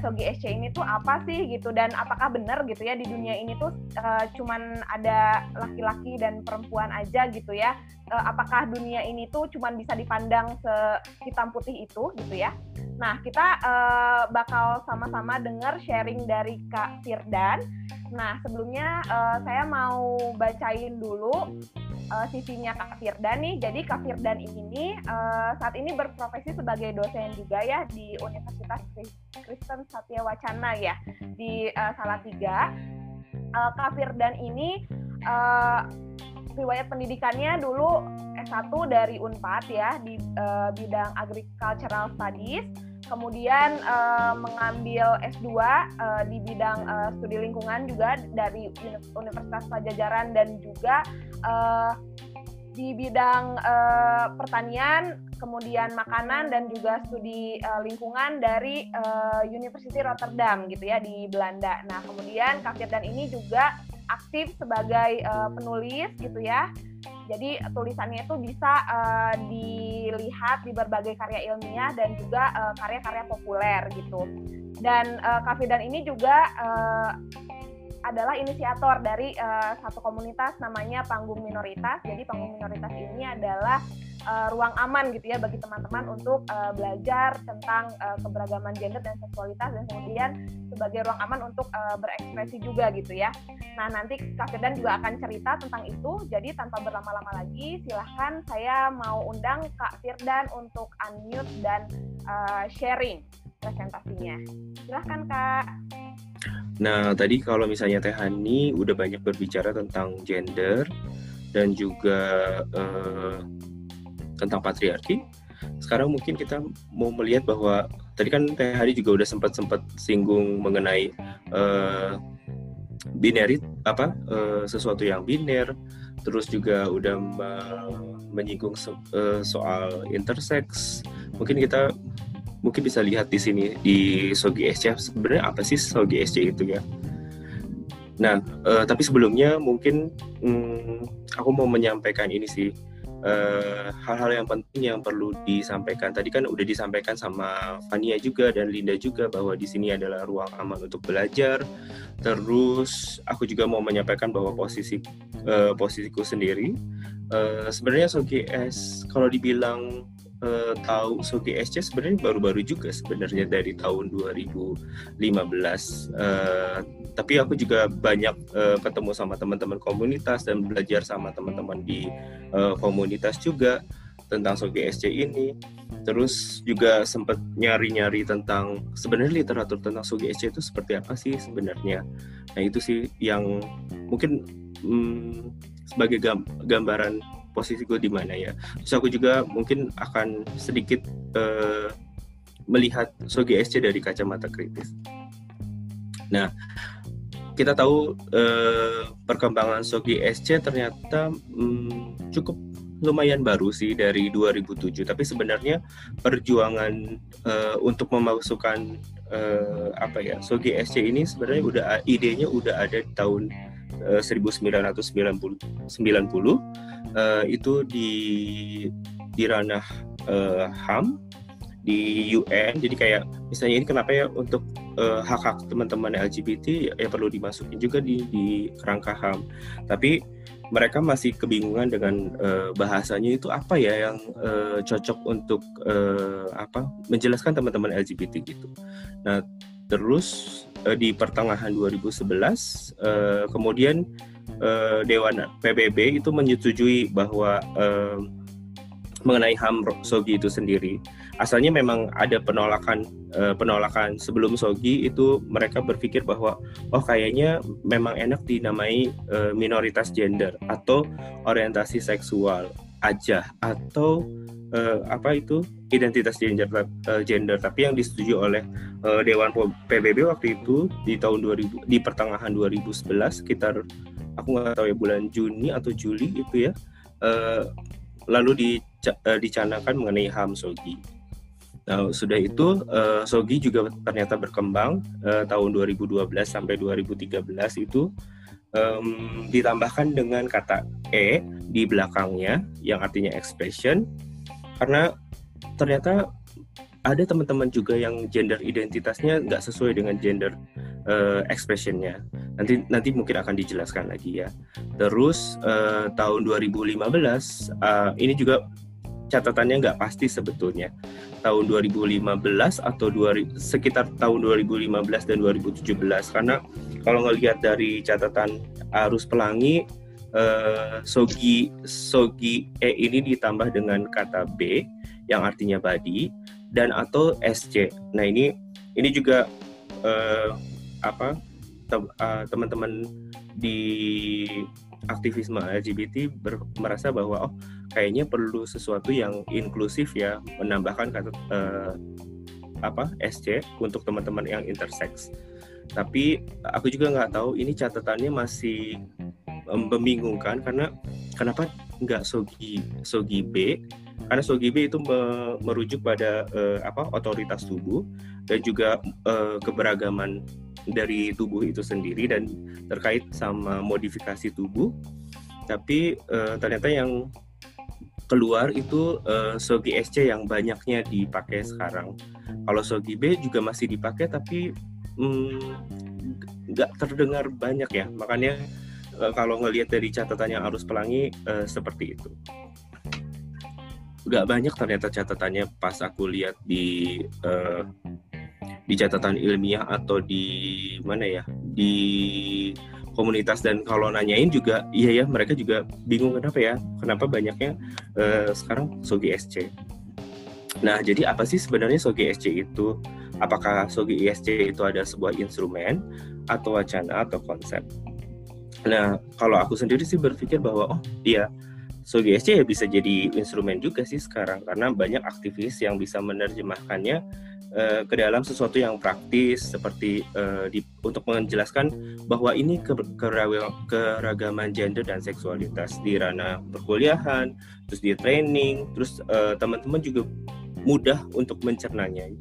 Sogi SC ini tuh apa sih gitu? Dan apakah benar gitu ya di dunia ini tuh uh, cuman ada laki-laki dan perempuan aja gitu ya? Uh, apakah dunia ini tuh cuman bisa dipandang sehitam putih itu gitu ya? Nah kita uh, bakal sama-sama dengar sharing dari Kak Firdan. Nah sebelumnya uh, saya mau bacain dulu uh, CV-nya Kak Firdan nih. Jadi Kak Firdan ini uh, saat ini berprofesi sebagai dosen juga ya di Universitas Kristen Satya Wacana ya di uh, Salatiga. Uh, Kak Firdan ini uh, riwayat pendidikannya dulu S1 dari Unpad ya di uh, bidang Agricultural Studies kemudian uh, mengambil S2 uh, di bidang uh, studi lingkungan juga dari Universitas Pajajaran dan juga uh, di bidang uh, pertanian, kemudian makanan dan juga studi uh, lingkungan dari uh, University Rotterdam gitu ya di Belanda. Nah, kemudian Kak dan ini juga aktif sebagai uh, penulis gitu ya jadi tulisannya itu bisa uh, dilihat di berbagai karya ilmiah dan juga karya karya-karya populer gitu. Dan uh, Kafidan ini juga uh, adalah inisiator dari uh, satu komunitas namanya Panggung Minoritas. Jadi Panggung Minoritas ini adalah uh, ruang aman gitu ya bagi teman-teman untuk uh, belajar tentang uh, keberagaman gender dan seksualitas dan kemudian sebagai ruang aman untuk uh, berekspresi juga gitu ya. Nah nanti Kak Firdan juga akan cerita tentang itu. Jadi tanpa berlama-lama lagi, silahkan saya mau undang Kak Firdan untuk unmute dan uh, sharing presentasinya. Silahkan Kak. Nah, tadi kalau misalnya Teh Hani udah banyak berbicara tentang gender dan juga uh, tentang patriarki. Sekarang mungkin kita mau melihat bahwa tadi kan Teh Hani juga udah sempat sempat singgung mengenai uh, binary apa uh, sesuatu yang biner, terus juga udah menyinggung so, uh, soal intersex. Mungkin kita mungkin bisa lihat di sini di Sogi SC sebenarnya apa sih Sogi SC itu ya? Nah uh, tapi sebelumnya mungkin um, aku mau menyampaikan ini sih eh, hal-hal uh, yang penting yang perlu disampaikan. Tadi kan udah disampaikan sama Fania juga dan Linda juga bahwa di sini adalah ruang aman untuk belajar. Terus aku juga mau menyampaikan bahwa posisi uh, posisiku sendiri uh, sebenarnya Sogi S kalau dibilang uh, tahu Sogi SC sebenarnya baru-baru juga sebenarnya dari tahun 2015 uh, tapi aku juga banyak uh, ketemu sama teman-teman komunitas dan belajar sama teman-teman di uh, komunitas juga tentang Sogi SC ini. Terus juga sempat nyari-nyari tentang sebenarnya literatur tentang Sogi SC itu seperti apa sih sebenarnya? Nah itu sih yang mungkin hmm, sebagai gambaran posisi gue di mana ya. Terus aku juga mungkin akan sedikit uh, melihat Sogi SC dari kacamata kritis. Nah kita tahu uh, perkembangan Sogi SC ternyata um, cukup lumayan baru sih dari 2007 tapi sebenarnya perjuangan uh, untuk memasukkan uh, apa ya Sogi SC ini sebenarnya udah idenya udah ada di tahun uh, 1990 90 uh, itu di di ranah uh, HAM di UN jadi kayak misalnya ini kenapa ya untuk uh, hak hak teman-teman LGBT ya perlu dimasukin juga di di kerangka HAM tapi mereka masih kebingungan dengan uh, bahasanya itu apa ya yang uh, cocok untuk uh, apa menjelaskan teman-teman LGBT gitu. Nah terus uh, di pertengahan 2011 uh, kemudian uh, Dewan PBB itu menyetujui bahwa uh, mengenai HAM Sogi itu sendiri. Asalnya memang ada penolakan uh, penolakan sebelum Sogi itu mereka berpikir bahwa oh kayaknya memang enak dinamai uh, minoritas gender atau orientasi seksual aja atau uh, apa itu identitas gender uh, gender tapi yang disetujui oleh uh, Dewan PBB waktu itu di tahun 2000 di pertengahan 2011 sekitar aku nggak tahu ya bulan Juni atau Juli itu ya uh, lalu di, uh, dicanakan mengenai HAM Sogi. Nah, sudah itu uh, Sogi juga ternyata berkembang uh, tahun 2012 sampai 2013 itu um, ditambahkan dengan kata e di belakangnya yang artinya expression karena ternyata ada teman-teman juga yang gender identitasnya nggak sesuai dengan gender uh, expressionnya. Nanti nanti mungkin akan dijelaskan lagi ya. Terus uh, tahun 2015 uh, ini juga catatannya nggak pasti sebetulnya tahun 2015 atau 2000, sekitar tahun 2015 dan 2017 karena kalau ngelihat dari catatan arus pelangi uh, sogi sogi e ini ditambah dengan kata b yang artinya body dan atau SC. Nah ini ini juga uh, apa uh, teman-teman di aktivisme LGBT ber, merasa bahwa oh kayaknya perlu sesuatu yang inklusif ya menambahkan kata uh, apa SC untuk teman-teman yang intersex. Tapi aku juga nggak tahu ini catatannya masih membingungkan karena kenapa nggak sogi sogi B karena sogi B itu me, merujuk pada uh, apa otoritas tubuh dan juga uh, keberagaman dari tubuh itu sendiri dan terkait sama modifikasi tubuh tapi uh, ternyata yang keluar itu uh, Sogi SC yang banyaknya dipakai sekarang. Kalau Sogi B juga masih dipakai tapi mm, nggak mm, terdengar banyak ya. Makanya uh, kalau ngelihat dari catatannya arus pelangi uh, seperti itu. Nggak banyak ternyata catatannya pas aku lihat di uh, di catatan ilmiah atau di mana ya di komunitas. Dan kalau nanyain juga iya ya mereka juga bingung kenapa ya kenapa banyaknya uh, sekarang Sogi SC nah jadi apa sih sebenarnya Sogi SC itu? Apakah Sogi ISC itu ada sebuah instrumen atau wacana atau konsep? Nah kalau aku sendiri sih berpikir bahwa oh iya Sogi SC ya bisa jadi instrumen juga sih sekarang karena banyak aktivis yang bisa menerjemahkannya uh, ke dalam sesuatu yang praktis seperti uh, di, untuk menjelaskan bahwa ini ke, keragaman gender dan seksualitas di ranah perkuliahan, terus di training, terus uh, teman-teman juga mudah untuk mencernanya.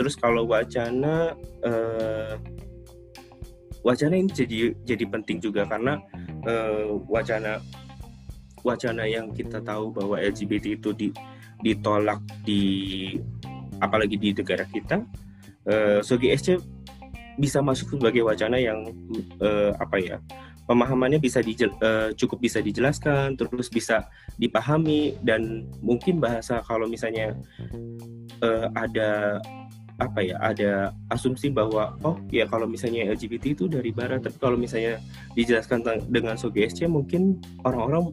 Terus kalau wacana uh, wacana ini jadi jadi penting juga karena uh, wacana wacana yang kita tahu bahwa LGBT itu di, ditolak di apalagi di negara kita uh, Sogi SC bisa masuk sebagai wacana yang uh, apa ya pemahamannya bisa dijel, uh, cukup bisa dijelaskan terus bisa dipahami dan mungkin bahasa kalau misalnya uh, ada apa ya ada asumsi bahwa oh ya kalau misalnya LGBT itu dari barat tapi kalau misalnya dijelaskan dengan Sogi SC mungkin orang-orang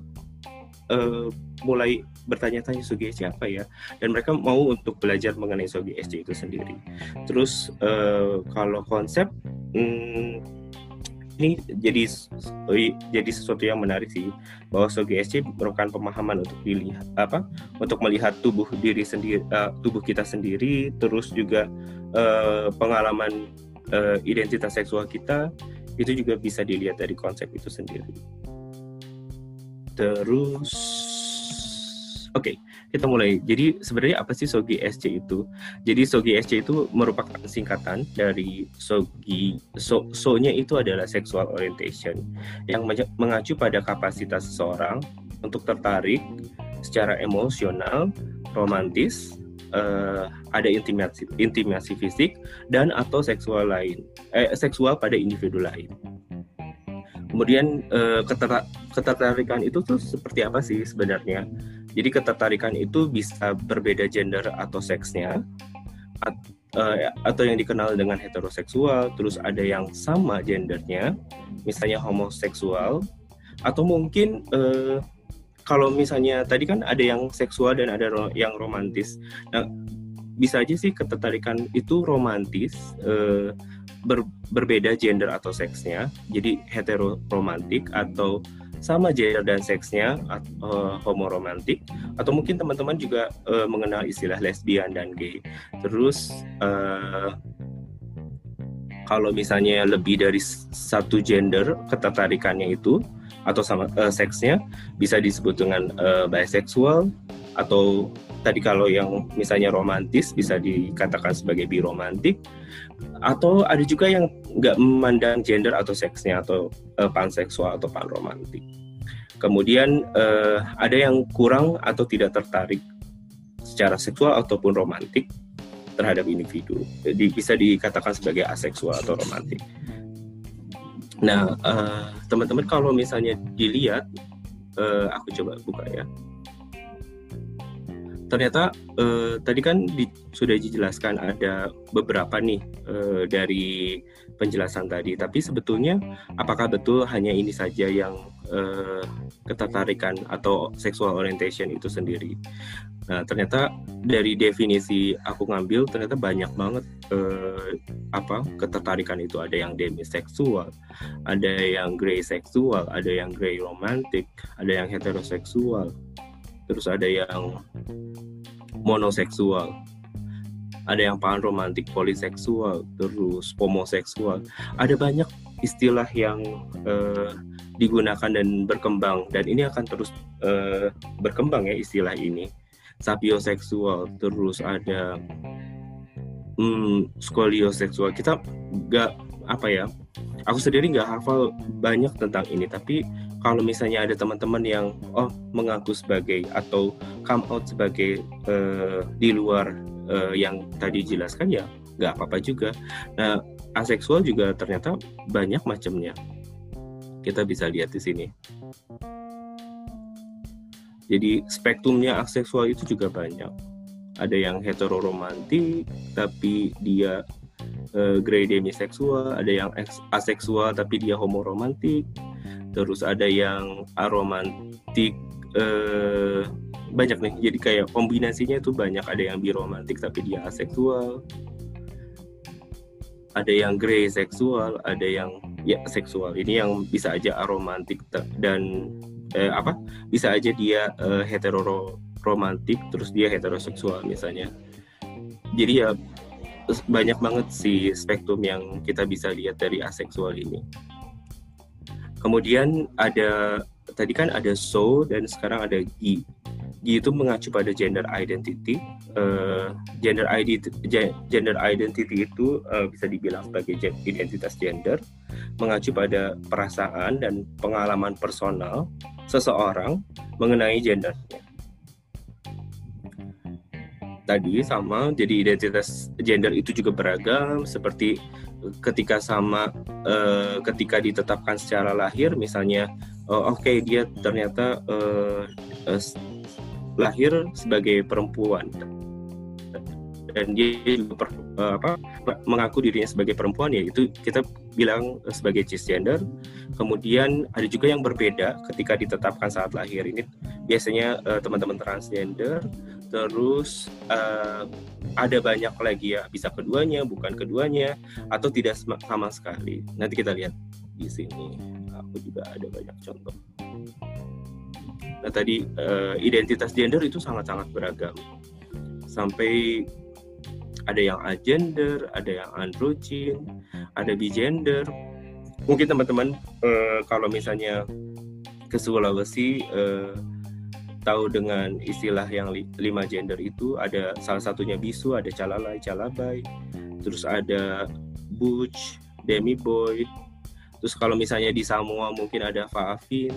uh, mulai bertanya-tanya Sogi siapa ya dan mereka mau untuk belajar mengenai Sogi SC itu sendiri. Terus uh, kalau konsep hmm, ini jadi jadi sesuatu yang menarik sih bahwa Sogi SC merupakan pemahaman untuk dilihat apa untuk melihat tubuh diri sendiri uh, tubuh kita sendiri terus juga uh, pengalaman uh, identitas seksual kita itu juga bisa dilihat dari konsep itu sendiri terus Oke, okay, kita mulai. Jadi sebenarnya apa sih Sogi SC itu? Jadi Sogi SC itu merupakan singkatan dari Sogi so, so-nya itu adalah sexual orientation yang mengacu pada kapasitas seseorang untuk tertarik secara emosional, romantis, uh, ada intimasi intimasi fisik dan atau seksual lain, eh, seksual pada individu lain. Kemudian uh, ketertarikan itu tuh seperti apa sih sebenarnya? Jadi ketertarikan itu bisa berbeda gender atau seksnya at, uh, atau yang dikenal dengan heteroseksual, terus ada yang sama gendernya, misalnya homoseksual atau mungkin uh, kalau misalnya tadi kan ada yang seksual dan ada ro yang romantis. Nah, bisa aja sih ketertarikan itu romantis uh, ber berbeda gender atau seksnya. Jadi heteroromantik atau sama gender dan seksnya uh, homoromantik atau mungkin teman-teman juga uh, mengenal istilah lesbian dan gay. Terus uh, kalau misalnya lebih dari satu gender ketertarikannya itu atau sama uh, seksnya bisa disebut dengan uh, bisexual atau tadi kalau yang misalnya romantis bisa dikatakan sebagai biromantik atau ada juga yang nggak memandang gender atau seksnya atau uh, panseksual atau panromantik. Kemudian uh, ada yang kurang atau tidak tertarik secara seksual ataupun romantik. terhadap individu. Jadi bisa dikatakan sebagai aseksual atau romantik. Nah, uh, teman-teman kalau misalnya dilihat, uh, aku coba buka ya. Ternyata uh, tadi kan di, sudah dijelaskan ada beberapa nih uh, dari penjelasan tadi. Tapi sebetulnya apakah betul hanya ini saja yang uh, ketertarikan atau sexual orientation itu sendiri? Nah, ternyata dari definisi aku ngambil ternyata banyak banget eh, apa ketertarikan itu ada yang demiseksual, ada yang grey seksual, ada yang grey romantik, ada yang heteroseksual, terus ada yang monoseksual, ada yang panromantik poliseksual, terus homoseksual, ada banyak istilah yang eh, digunakan dan berkembang. Dan ini akan terus uh, berkembang ya istilah ini. Sapioseksual terus ada hmm, skolioseksual. Kita nggak apa ya aku sendiri nggak hafal banyak tentang ini. Tapi kalau misalnya ada teman-teman yang oh mengaku sebagai atau come out sebagai uh, di luar uh, yang tadi jelaskan ya nggak apa-apa juga nah aseksual juga ternyata banyak macamnya kita bisa lihat di sini jadi spektrumnya aseksual itu juga banyak. Ada yang heteroromantik tapi dia uh, grey demiseksual, ada yang aseksual tapi dia homoromantik. Terus ada yang aromantik uh, banyak nih. Jadi kayak kombinasinya itu banyak. Ada yang biromantik tapi dia aseksual. Ada yang grey seksual, ada yang ya seksual. Ini yang bisa aja aromantik dan eh, apa bisa aja dia eh, hetero romantik terus dia heteroseksual misalnya jadi ya banyak banget sih spektrum yang kita bisa lihat dari aseksual ini kemudian ada tadi kan ada so dan sekarang ada gi gi itu mengacu pada gender identity uh, gender ID gender identity itu uh, bisa dibilang sebagai identitas gender mengacu pada perasaan dan pengalaman personal seseorang mengenai gendernya. Tadi sama, jadi identitas gender itu juga beragam, seperti ketika sama uh, ketika ditetapkan secara lahir, misalnya, uh, oke okay, dia ternyata uh, uh, lahir sebagai perempuan. Dan dia per, apa mengaku dirinya sebagai perempuan ya itu kita bilang sebagai cisgender. Kemudian ada juga yang berbeda ketika ditetapkan saat lahir. Ini biasanya uh, teman-teman transgender. Terus uh, ada banyak lagi ya. Bisa keduanya bukan keduanya atau tidak sama sekali. Nanti kita lihat di sini. Aku juga ada banyak contoh. Nah tadi uh, identitas gender itu sangat-sangat beragam. Sampai ada yang agender, ada yang androgen, ada bigender. Mungkin teman-teman uh, kalau misalnya ke Sulawesi uh, tahu dengan istilah yang li, lima gender itu ada salah satunya bisu, ada calalai, calabai, terus ada butch, demi boy. Terus kalau misalnya di Samoa mungkin ada faafin,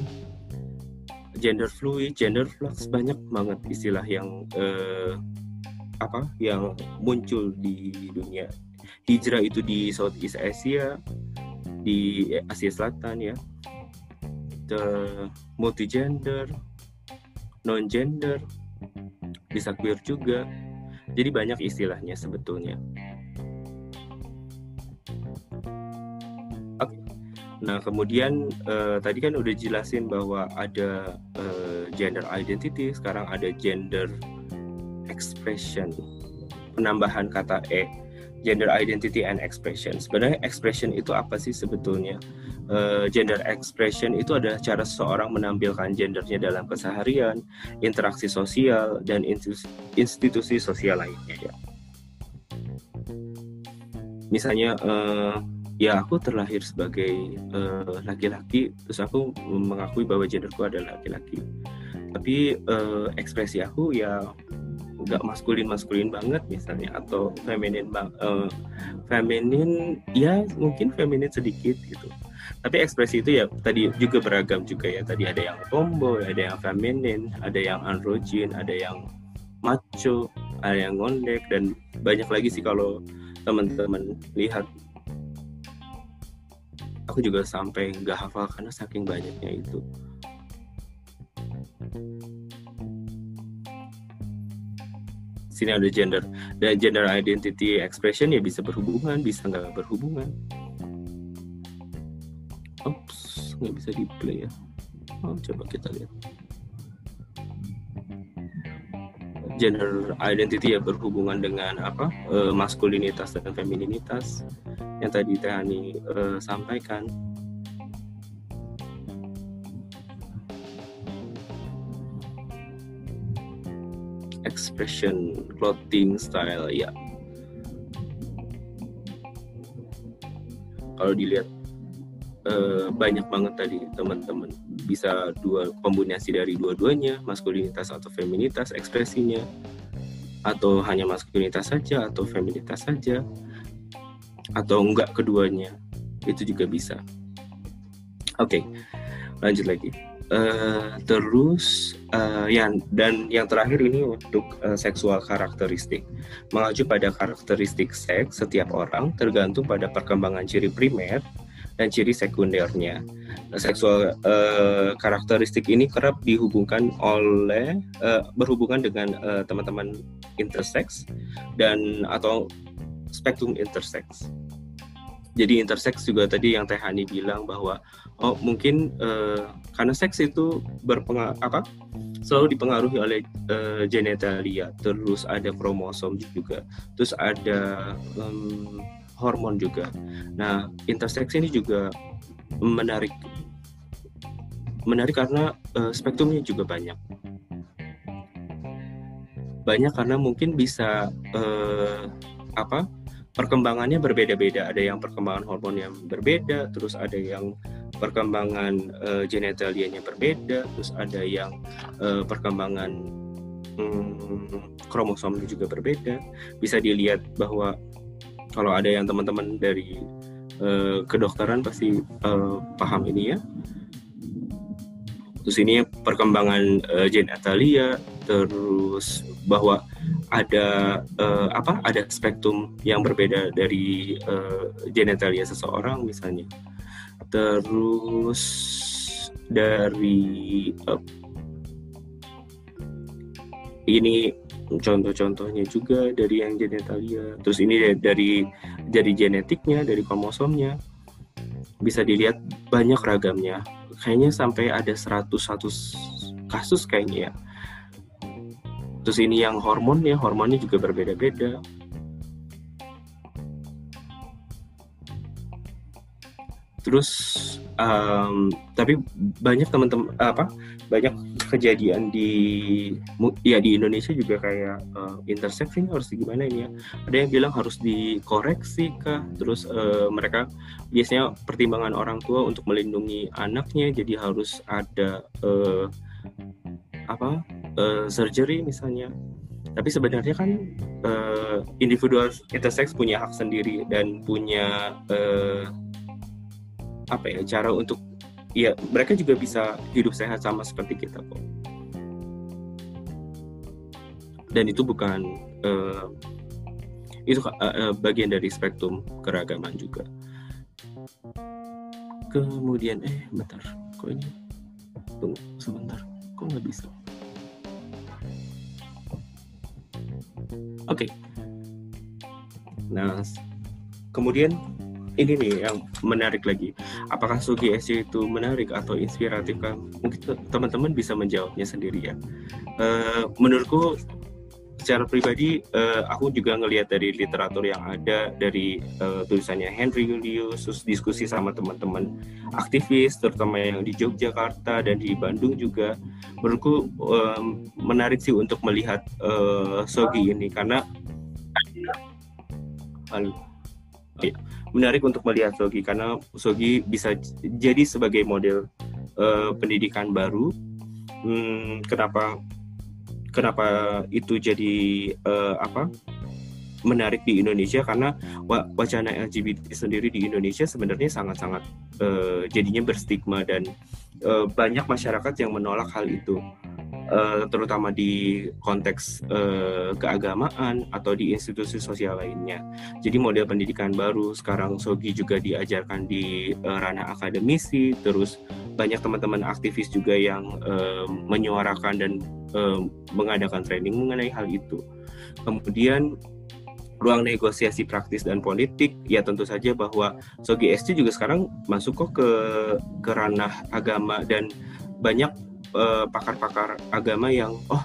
gender fluid, gender flux banyak banget istilah yang uh, apa yang muncul di dunia hijrah itu di Southeast Asia di Asia Selatan ya the multigender non gender bisa queer juga. Jadi banyak istilahnya sebetulnya. Nah, kemudian uh, tadi kan udah jelasin bahwa ada uh, gender identity, sekarang ada gender expression. Penambahan kata e gender identity and expression. Sebenarnya expression itu apa sih sebetulnya uh, gender expression itu adalah cara seseorang menampilkan gendernya dalam keseharian interaksi sosial dan institusi, institusi sosial lainnya ya. Misalnya uh, ya aku terlahir sebagai eh, laki-laki uh, terus aku mengakui bahwa genderku adalah laki-laki. Tapi uh, ekspresi aku ya nggak maskulin maskulin banget misalnya atau feminin uh, feminin ya mungkin feminin sedikit gitu tapi ekspresi itu ya tadi juga beragam juga ya. Tadi ada yang tomboy ada yang feminin ada yang androgen ada yang macho ada yang ngondek dan banyak lagi sih kalau teman-teman lihat. Aku juga sampai nggak hafal karena saking banyaknya itu. Sini ada gender. Dan gender identity expression ya bisa berhubungan bisa nggak berhubungan Oops, nggak bisa di play ya. Oh, coba kita lihat. Gender identity ya berhubungan dengan apa? Uh, maskulinitas dan femininitas. Yang tadi Tehani uh, sampaikan. Expression clothing style ya. Kalau dilihat uh, banyak banget tadi teman-teman. Bisa dua kombinasi dari dua-duanya maskulinitas atau feminitas ekspresinya. Atau hanya maskulinitas saja atau feminitas saja. Atau enggak keduanya itu juga bisa. Oke okay, lanjut lagi. Uh, terus uh, yang dan yang terakhir ini untuk uh, seksual karakteristik. Mengacu pada karakteristik seks setiap orang tergantung pada perkembangan ciri primer dan ciri sekundernya. Seksual uh, karakteristik ini kerap dihubungkan oleh uh, berhubungan dengan teman-teman uh, intersex dan atau spektrum intersex. Jadi intersex juga tadi yang Teh Hani bilang bahwa oh mungkin karena seks itu berpengaruh apa selalu dipengaruhi oleh uh, genitalia terus ada kromosom juga terus ada um, hormon juga. Nah intersex ini juga menarik. Menarik karena uh, spektrumnya juga banyak. Banyak karena mungkin bisa uh, apa perkembangannya berbeda-beda. Ada yang perkembangan hormon yang berbeda terus ada yang perkembangan uh, genitalianya berbeda, terus ada yang uh, perkembangan um, kromosomnya juga berbeda. Bisa dilihat bahwa kalau ada yang teman-teman dari uh, kedokteran pasti uh, paham ini ya. Terus ini perkembangan uh, genitalia, terus bahwa ada uh, apa? Ada spektrum yang berbeda dari uh, genitalia seseorang misalnya terus dari uh, ini contoh-contohnya juga dari yang genetalia terus ini dari dari genetiknya dari kromosomnya. Bisa dilihat banyak ragamnya. Kayaknya sampai ada 100 100 kasus kayaknya ya. Terus ini yang hormonnya hormonnya juga berbeda-beda terus um, tapi banyak teman-teman apa banyak kejadian di ya di Indonesia juga kayak uh, intersex ini harus gimana ini ya. Ada yang bilang harus dikoreksi kah? Terus uh, mereka biasanya pertimbangan orang tua untuk melindungi anaknya jadi harus ada uh, apa uh, surgery misalnya. Tapi sebenarnya kan uh, individual intersex punya hak sendiri dan punya uh, apa ya cara untuk ya mereka juga bisa hidup sehat sama seperti kita kok. Dan itu bukan uh, itu uh, bagian dari spektrum keragaman juga. Kemudian eh bentar kok ini tunggu sebentar kok nggak bisa? Oke. Okay. nah kemudian ini nih yang menarik lagi. Apakah Sugi SC itu menarik atau inspiratif kan? Mungkin teman-teman bisa menjawabnya sendiri ya. Uh, menurutku secara pribadi uh, aku juga ngelihat dari literatur yang ada dari uh, tulisannya Henry Julius terus diskusi sama teman-teman aktivis terutama yang di Yogyakarta dan di Bandung juga menurutku um, menarik sih untuk melihat uh, Sogi ini karena halo menarik untuk melihat Sogi karena Sogi bisa jadi sebagai model uh, pendidikan baru. Hmm, kenapa kenapa itu jadi uh, apa menarik di Indonesia karena wacana LGBT sendiri di Indonesia sebenarnya sangat-sangat uh, jadinya berstigma dan uh, banyak masyarakat yang menolak hal itu. uh, terutama di konteks uh, keagamaan atau di institusi sosial lainnya. Jadi model pendidikan baru sekarang Sogi juga diajarkan di uh, ranah akademisi, terus banyak teman-teman aktivis juga yang uh, menyuarakan dan uh, mengadakan training mengenai hal itu. Kemudian ruang negosiasi praktis dan politik ya tentu saja bahwa Sogi SC juga sekarang masuk kok ke ke ranah agama dan banyak eh, pakar-pakar agama yang oh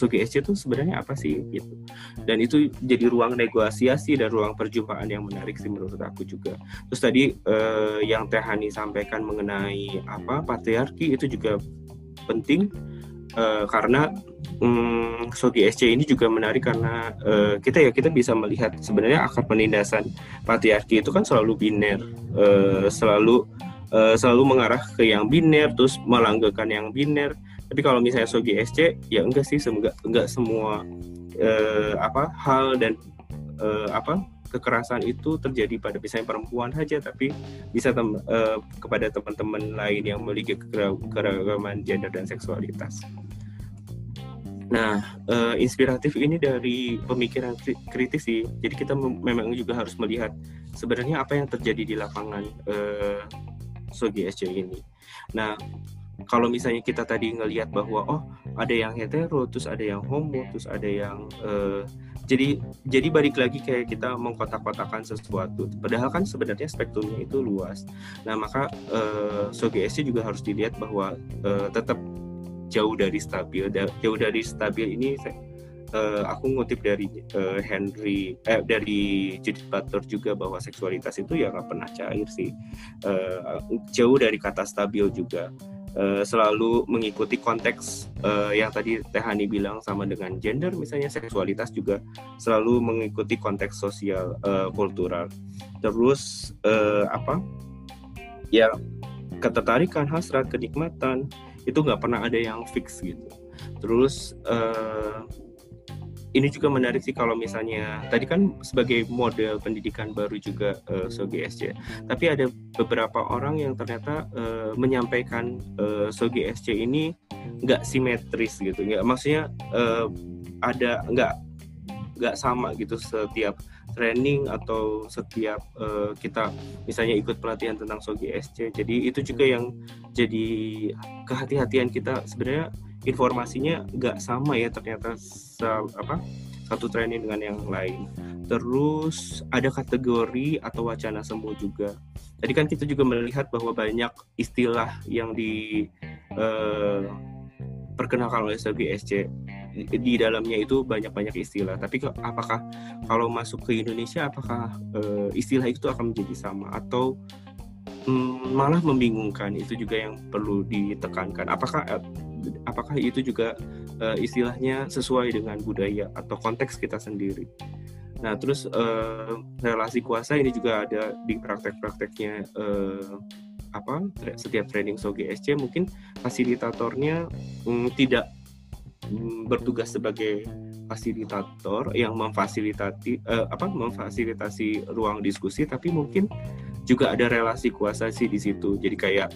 Sogi SC itu sebenarnya apa sih? gitu. Dan itu jadi ruang negosiasi dan ruang perjumpaan yang menarik sih menurut aku juga. Terus tadi uh, yang Tehani sampaikan mengenai apa patriarki itu juga penting uh, karena um, Sogi SC ini juga menarik karena uh, kita ya kita bisa melihat sebenarnya akar penindasan patriarki itu kan selalu biner. Uh, selalu uh, selalu mengarah ke yang biner terus melanggakan yang biner. Tapi kalau misalnya Sogi SC ya enggak sih enggak enggak semua uh, apa hal dan uh, apa kekerasan itu terjadi pada misalnya perempuan saja tapi bisa tem uh, kepada teman-teman lain yang memiliki keragaman gender dan seksualitas. Nah, uh, inspiratif ini dari pemikiran kritis sih. Jadi kita memang juga harus melihat sebenarnya apa yang terjadi di lapangan uh, Sogi SC ini. Nah, kalau misalnya kita tadi ngelihat bahwa oh ada yang hetero, terus ada yang homo, terus ada yang uh, jadi jadi balik lagi kayak kita mengkotak-kotakan sesuatu. Padahal kan sebenarnya spektrumnya itu luas. Nah maka uh, SC juga harus dilihat bahwa uh, tetap jauh dari stabil. Jauh dari stabil ini uh, aku ngutip dari uh, Henry eh, dari Judith Butler juga bahwa seksualitas itu ya nggak pernah cair sih. Uh, jauh dari kata stabil juga uh, selalu mengikuti konteks uh, yang tadi Tehani bilang sama dengan gender misalnya seksualitas juga selalu mengikuti konteks sosial uh, kultural. Terus uh, apa? Ya ketertarikan hasrat kenikmatan itu nggak pernah ada yang fix gitu. Terus uh, ini juga menarik sih kalau misalnya tadi kan sebagai model pendidikan baru juga uh, Sogi SC, tapi ada beberapa orang yang ternyata uh, menyampaikan uh, Sogi SC ini nggak simetris gitu, nggak maksudnya uh, ada nggak nggak sama gitu setiap training atau setiap uh, kita misalnya ikut pelatihan tentang Sogi SC, jadi itu juga yang jadi kehati-hatian kita sebenarnya informasinya nggak sama ya ternyata apa satu training dengan yang lain. Terus ada kategori atau wacana semu juga. Tadi kan kita juga melihat bahwa banyak istilah yang di uh, perkenalkan oleh SC di dalamnya itu banyak-banyak istilah. Tapi apakah kalau masuk ke Indonesia apakah uh, istilah itu akan menjadi sama atau um, malah membingungkan? Itu juga yang perlu ditekankan. Apakah apakah itu juga uh, istilahnya sesuai dengan budaya atau konteks kita sendiri. Nah, terus uh, relasi kuasa ini juga ada di praktek-prakteknya uh, apa setiap training SOGSC mungkin fasilitatornya um, tidak um, bertugas sebagai fasilitator yang memfasilitasi uh, apa memfasilitasi ruang diskusi tapi mungkin juga ada relasi kuasa sih di situ. Jadi kayak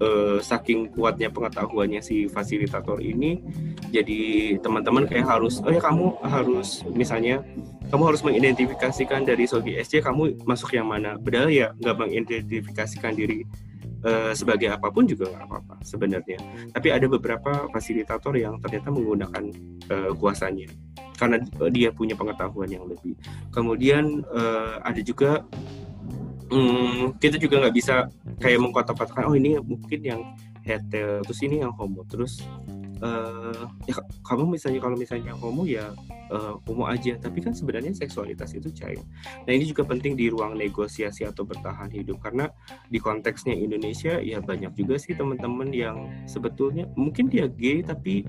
uh, saking kuatnya pengetahuannya si fasilitator ini jadi teman-teman kayak harus oh ya kamu harus misalnya kamu harus mengidentifikasikan dari Sogi SC kamu masuk yang mana. Padahal ya nggak mengidentifikasikan diri uh, sebagai apa pun juga nggak apa-apa sebenarnya. Tapi ada beberapa fasilitator yang ternyata menggunakan uh, kuasanya karena dia punya pengetahuan yang lebih. Kemudian uh, ada juga hmm, kita juga nggak bisa kayak mengkotak-kotakan oh ini mungkin yang hetero terus ini yang homo. Terus uh, ya kamu misalnya kalau misalnya homo ya uh, homo aja. Tapi kan sebenarnya seksualitas itu cair. Nah ini juga penting di ruang negosiasi atau bertahan hidup. Karena di konteksnya Indonesia ya banyak juga sih teman-teman yang sebetulnya mungkin dia gay tapi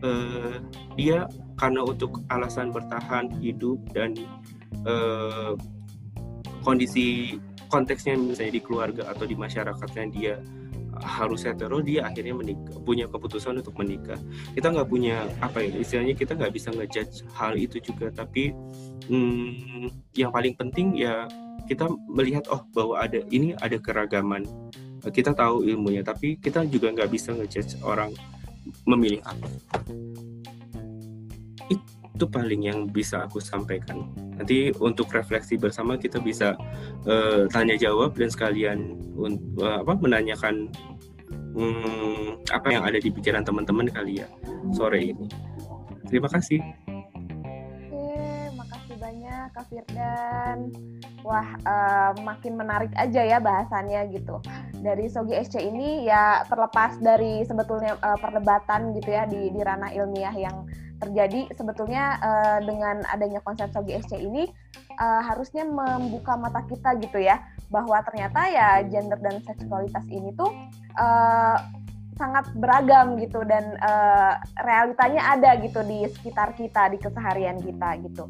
uh, dia karena untuk alasan bertahan hidup dan uh, kondisi konteksnya misalnya di keluarga atau di masyarakatnya dia harus hetero dia akhirnya menikah punya keputusan untuk menikah. Kita nggak punya apa ya istilahnya kita nggak bisa ngejudge hal itu juga tapi hmm, yang paling penting ya kita melihat oh bahwa ada ini ada keragaman. Kita tahu ilmunya tapi kita juga nggak bisa ngejudge orang memilih apa itu paling yang bisa aku sampaikan nanti untuk refleksi bersama kita bisa uh, tanya jawab dan sekalian uh, apa menanyakan um, apa yang ada di pikiran teman-teman kali ya sore ini terima kasih Oke, makasih banyak Kak Firdan. Wah, uh, makin menarik aja ya bahasannya gitu. Dari Sogi SC ini ya terlepas dari sebetulnya uh, perdebatan gitu ya di, di ranah ilmiah yang terjadi sebetulnya uh, dengan adanya konsep Sogi SC ini uh, harusnya membuka mata kita gitu ya bahwa ternyata ya gender dan seksualitas ini tuh uh, sangat beragam gitu dan uh, realitanya ada gitu di sekitar kita di keseharian kita gitu.